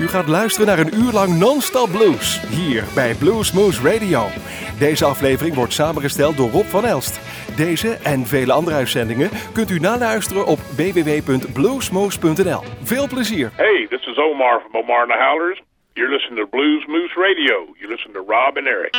U gaat luisteren naar een uur lang non-stop blues hier bij Blues Moose Radio. Deze aflevering wordt samengesteld door Rob van Elst. Deze en vele andere uitzendingen kunt u naluisteren op www.bluesmoose.nl. Veel plezier. Hey, this is Omar from Omar and the Howlers. You're listening to Blues Moose Radio. You listen to Rob and Eric.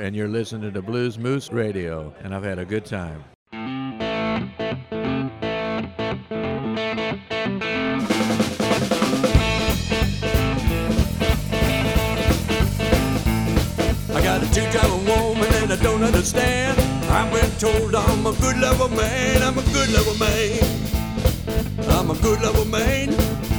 And you're listening to Blues Moose Radio, and I've had a good time. I got a two-time woman and I don't understand. I've been told I'm a good level man. I'm a good level man. I'm a good level man.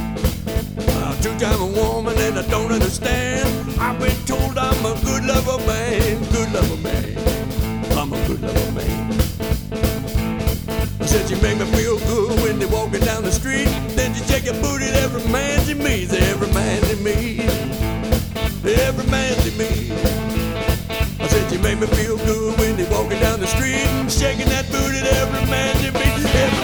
A two-time woman and I don't understand. I've been told I'm a good lover man, good lover man. I'm a good lover man. I said you make me feel good when they're walking down the street. Then you check your booty, every man to me, every man to me, every man to me. I said you make me feel good when they're walking down the street, shaking that booty, every man to me, every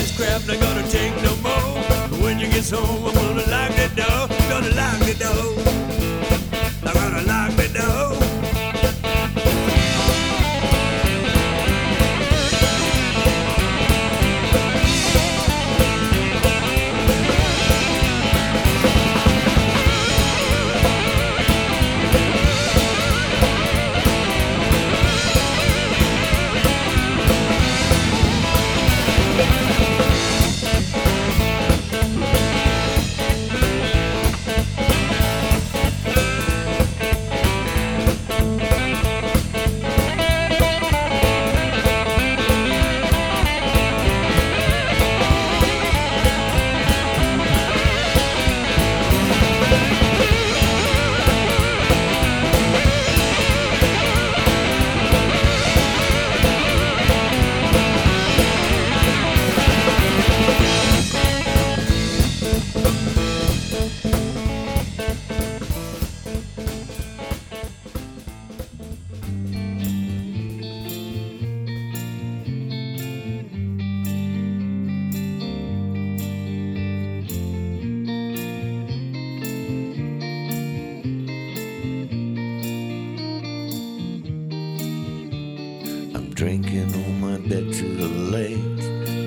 this crap not gonna take no more. When you get home, I'm gonna lock the door, gonna lock the door. I'm gonna lock the door.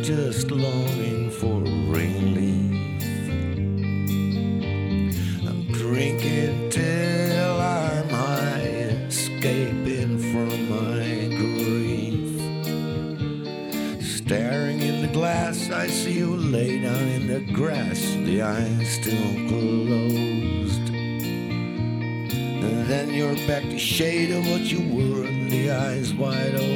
just longing for relief. I'm drinking till I'm high, escaping from my grief. Staring in the glass, I see you lay down in the grass, the eyes still closed. And then you're back to shade of what you were, the eyes wide open.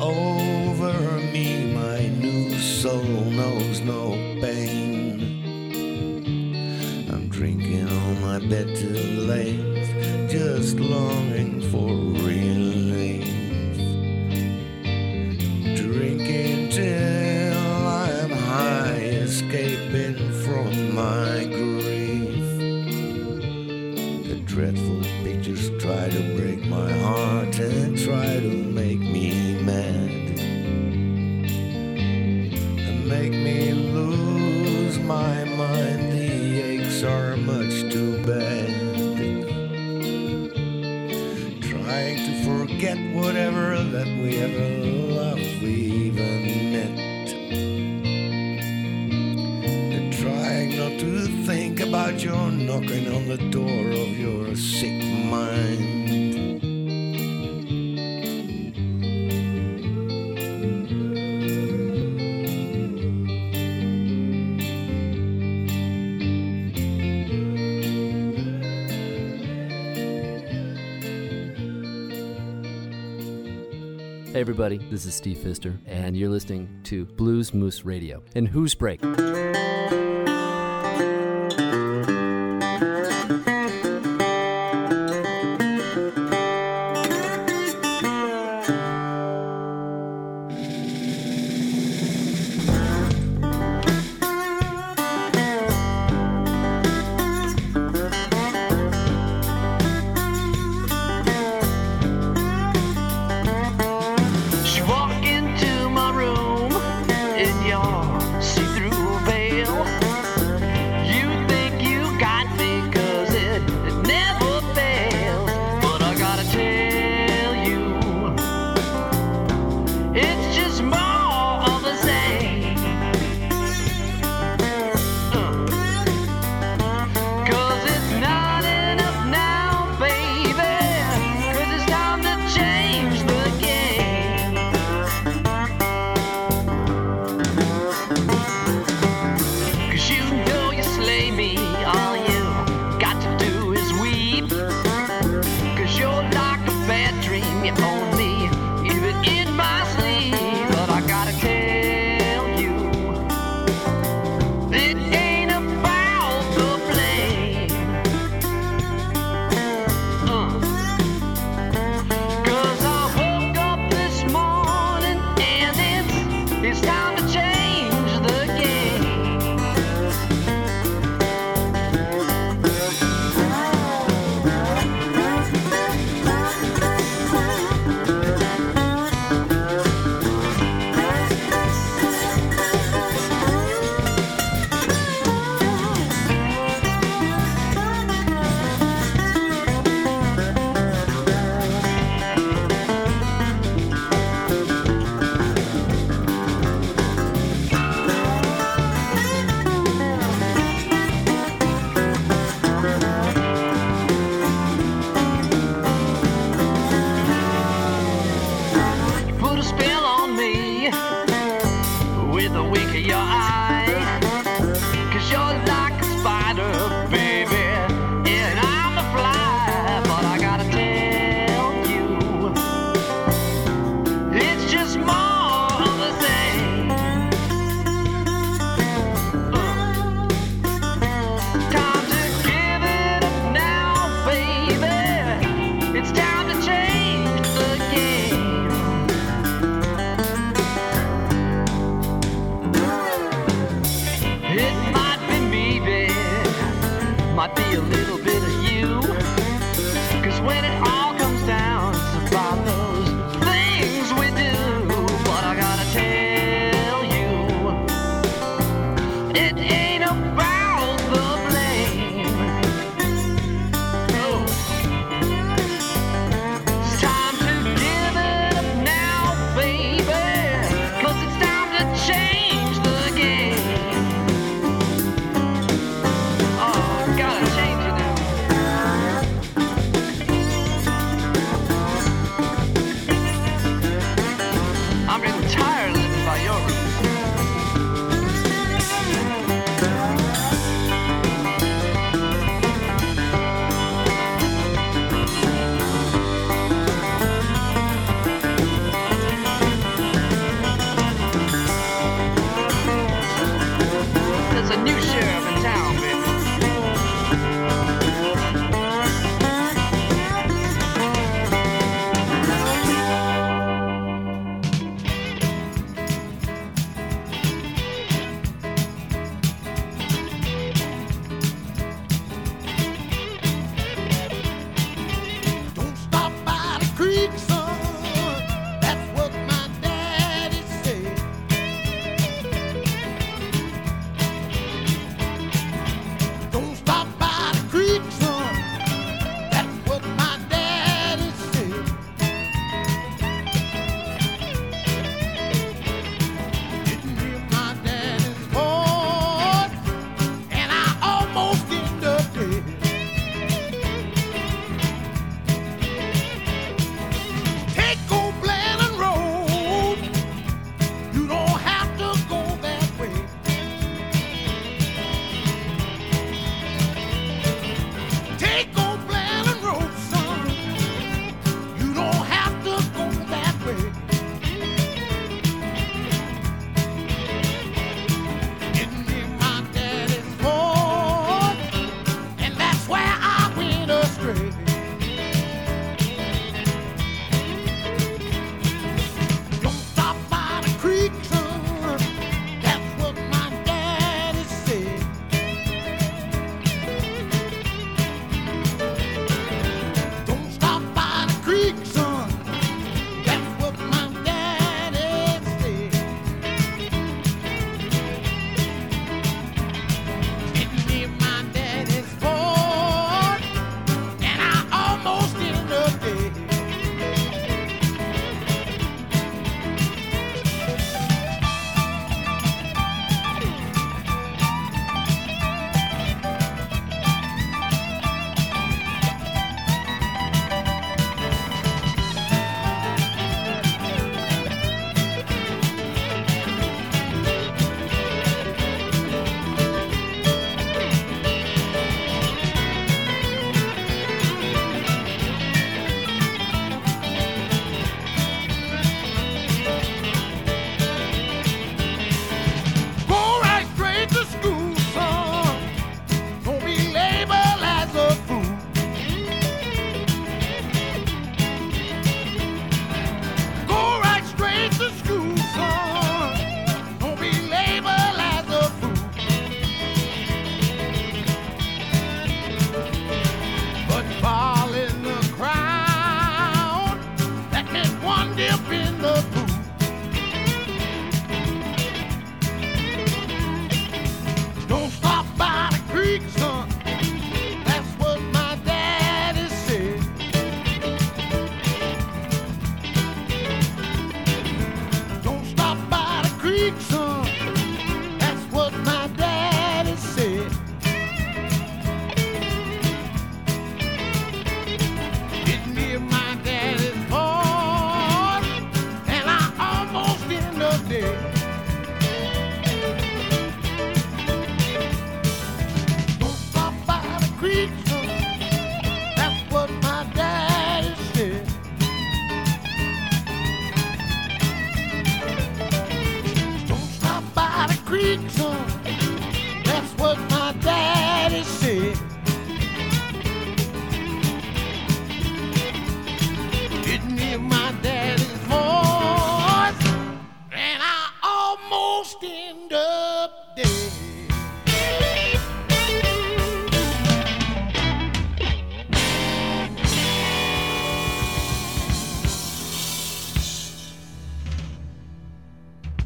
over me. My new soul knows no pain. I'm drinking on my bed too late, just longing for everybody. This is Steve Fister, and you're listening to Blues Moose Radio and Who's Break.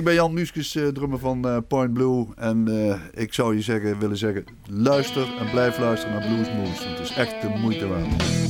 Ik ben Jan Muskus, eh, drummer van eh, Point Blue. En eh, ik zou je zeggen, willen zeggen, luister en blijf luisteren naar Blues Moves. Het is echt de moeite waard.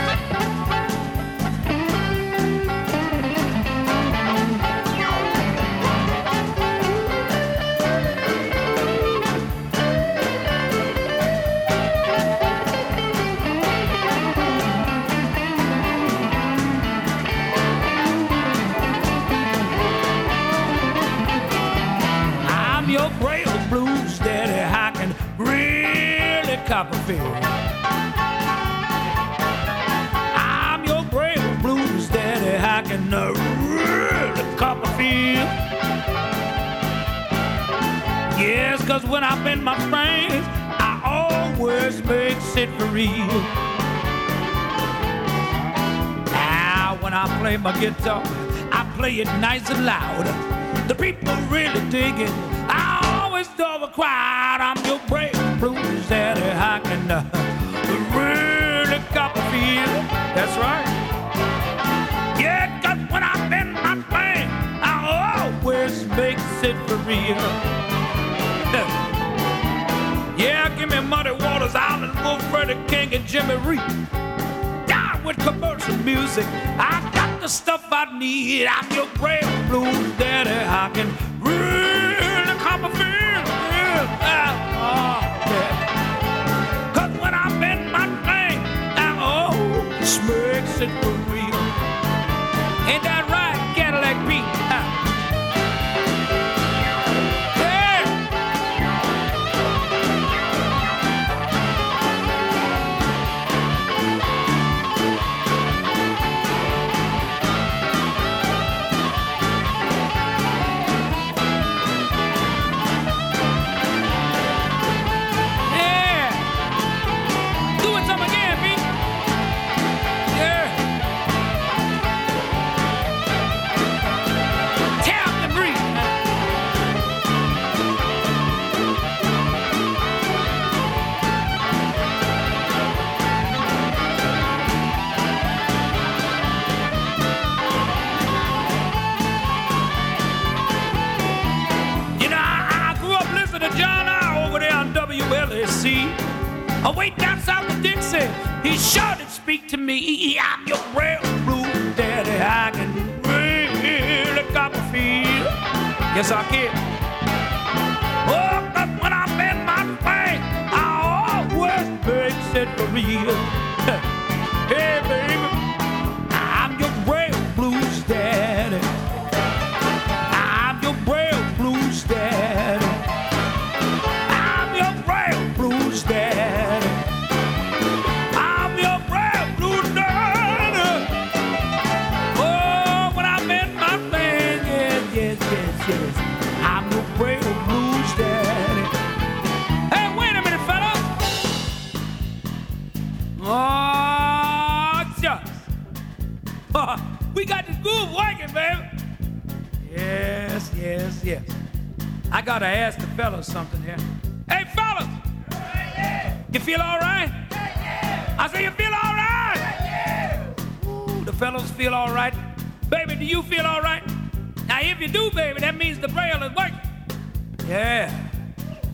Yes, cause when I bend my strings, I always makes it for real. Now, when I play my guitar, I play it nice and loud. The people really dig it. I always draw a crowd. I'm your braille blues daddy. I can uh, really Copperfield. That's right. Yeah, cause when I bend my thing, I always makes it for real. Island Freddie King, and Jimmy Reed. Down with commercial music, I got the stuff I need. I'm your braille blues daddy. I can really Copperfield. Yeah, ah, oh, yeah. Cause when I bend my thing, I always makes it for real. Ain't that WLSC. Away down south of Dixie, he sure did speak to me. I'm your blue daddy. I can really Copperfield. Yes, I can. Oh, but when I bend my thing, I always makes it for real. I gotta ask the fellas something here. Hey, fellas! You feel all right? I say you feel all right? Ooh, the fellas feel all right. Baby, do you feel all right? Now, if you do, baby, that means the braille is working. Yeah.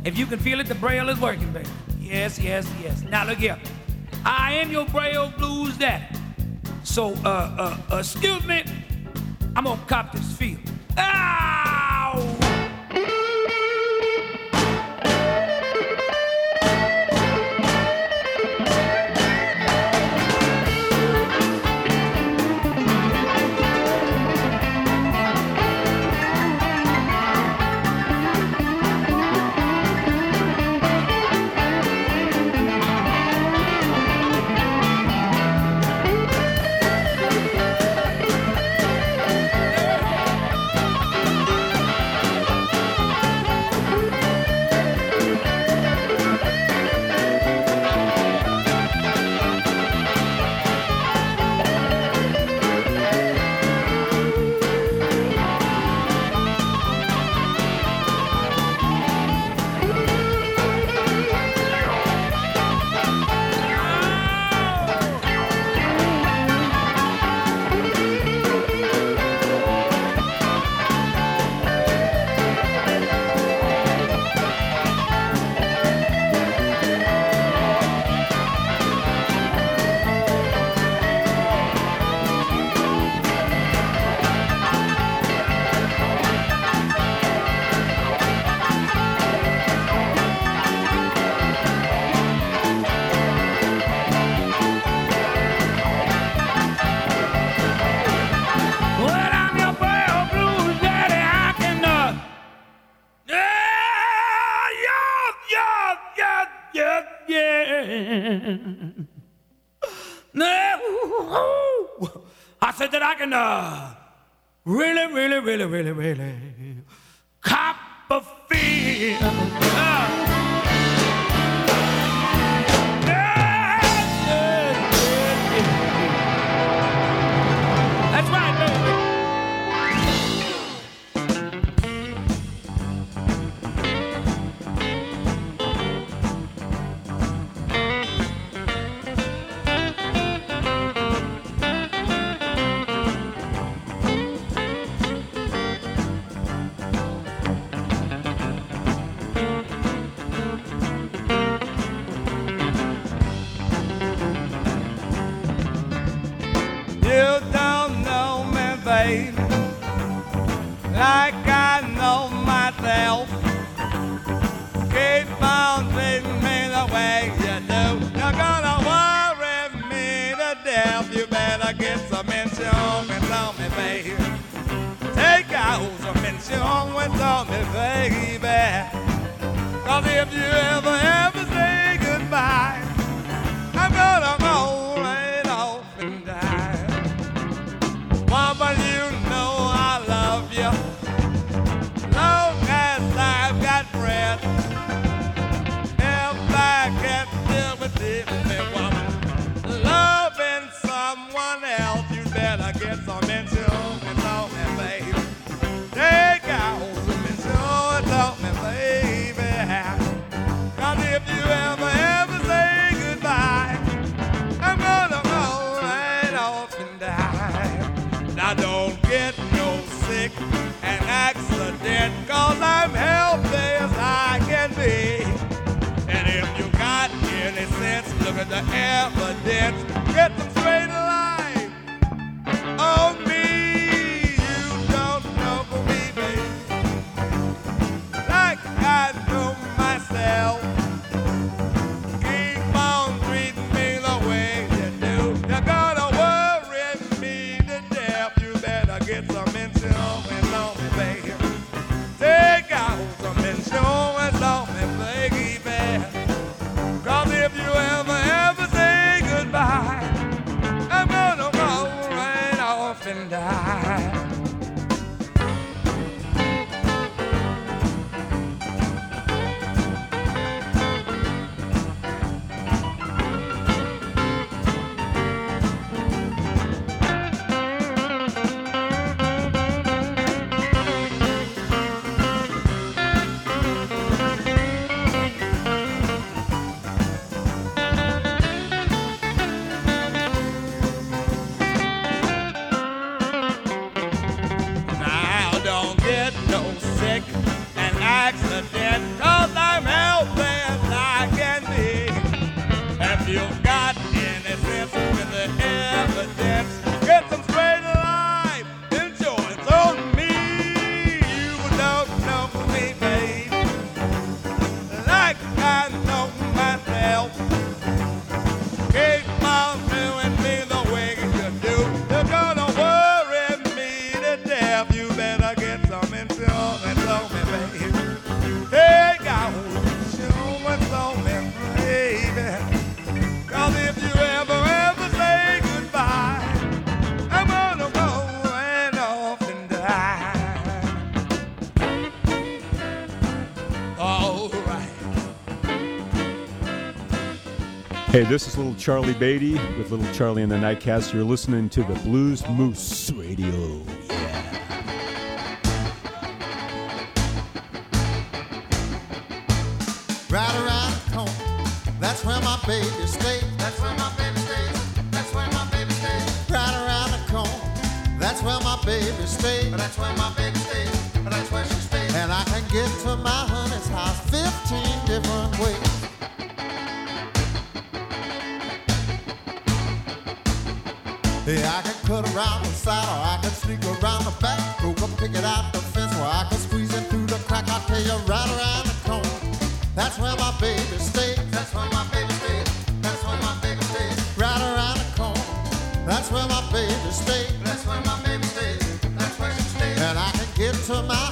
If you can feel it, the braille is working, baby. Yes, yes, yes. Now, look here. I am your braille blues daddy. So, uh, uh, excuse me, I'm gonna cop this field. Ow! Like I know myself. Keep on treating me the way you do. You're gonna worry me to death. You better get some me, babe. Take me, baby. Cause if you ever, ever accident, cause I'm healthy as I can be. And if you got any sense, look at the evidence, get some Hey, this is little Charlie Baty with little Charlie and the Nightcats. You're listening to the Blues Moose Radio. Yeah, I can cut around the side or I can sneak around the back. Go up, pick it out the fence or I can squeeze it through the crack. I'll tell you, right around the corner. That's where my baby stays. That's where my baby stays. That's where my baby stays. Right around the corner. That's where my baby stays. That's where my baby stays. That's where she stays. And I can get to my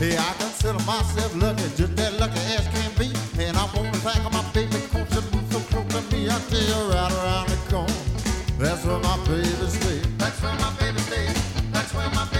Hey, I consider myself lucky, just that lucky as can be. And I wanna thank my baby cause she moved so close to me. I tell you right around the corner. That's where my baby stays. That's where my baby stays. That's where my baby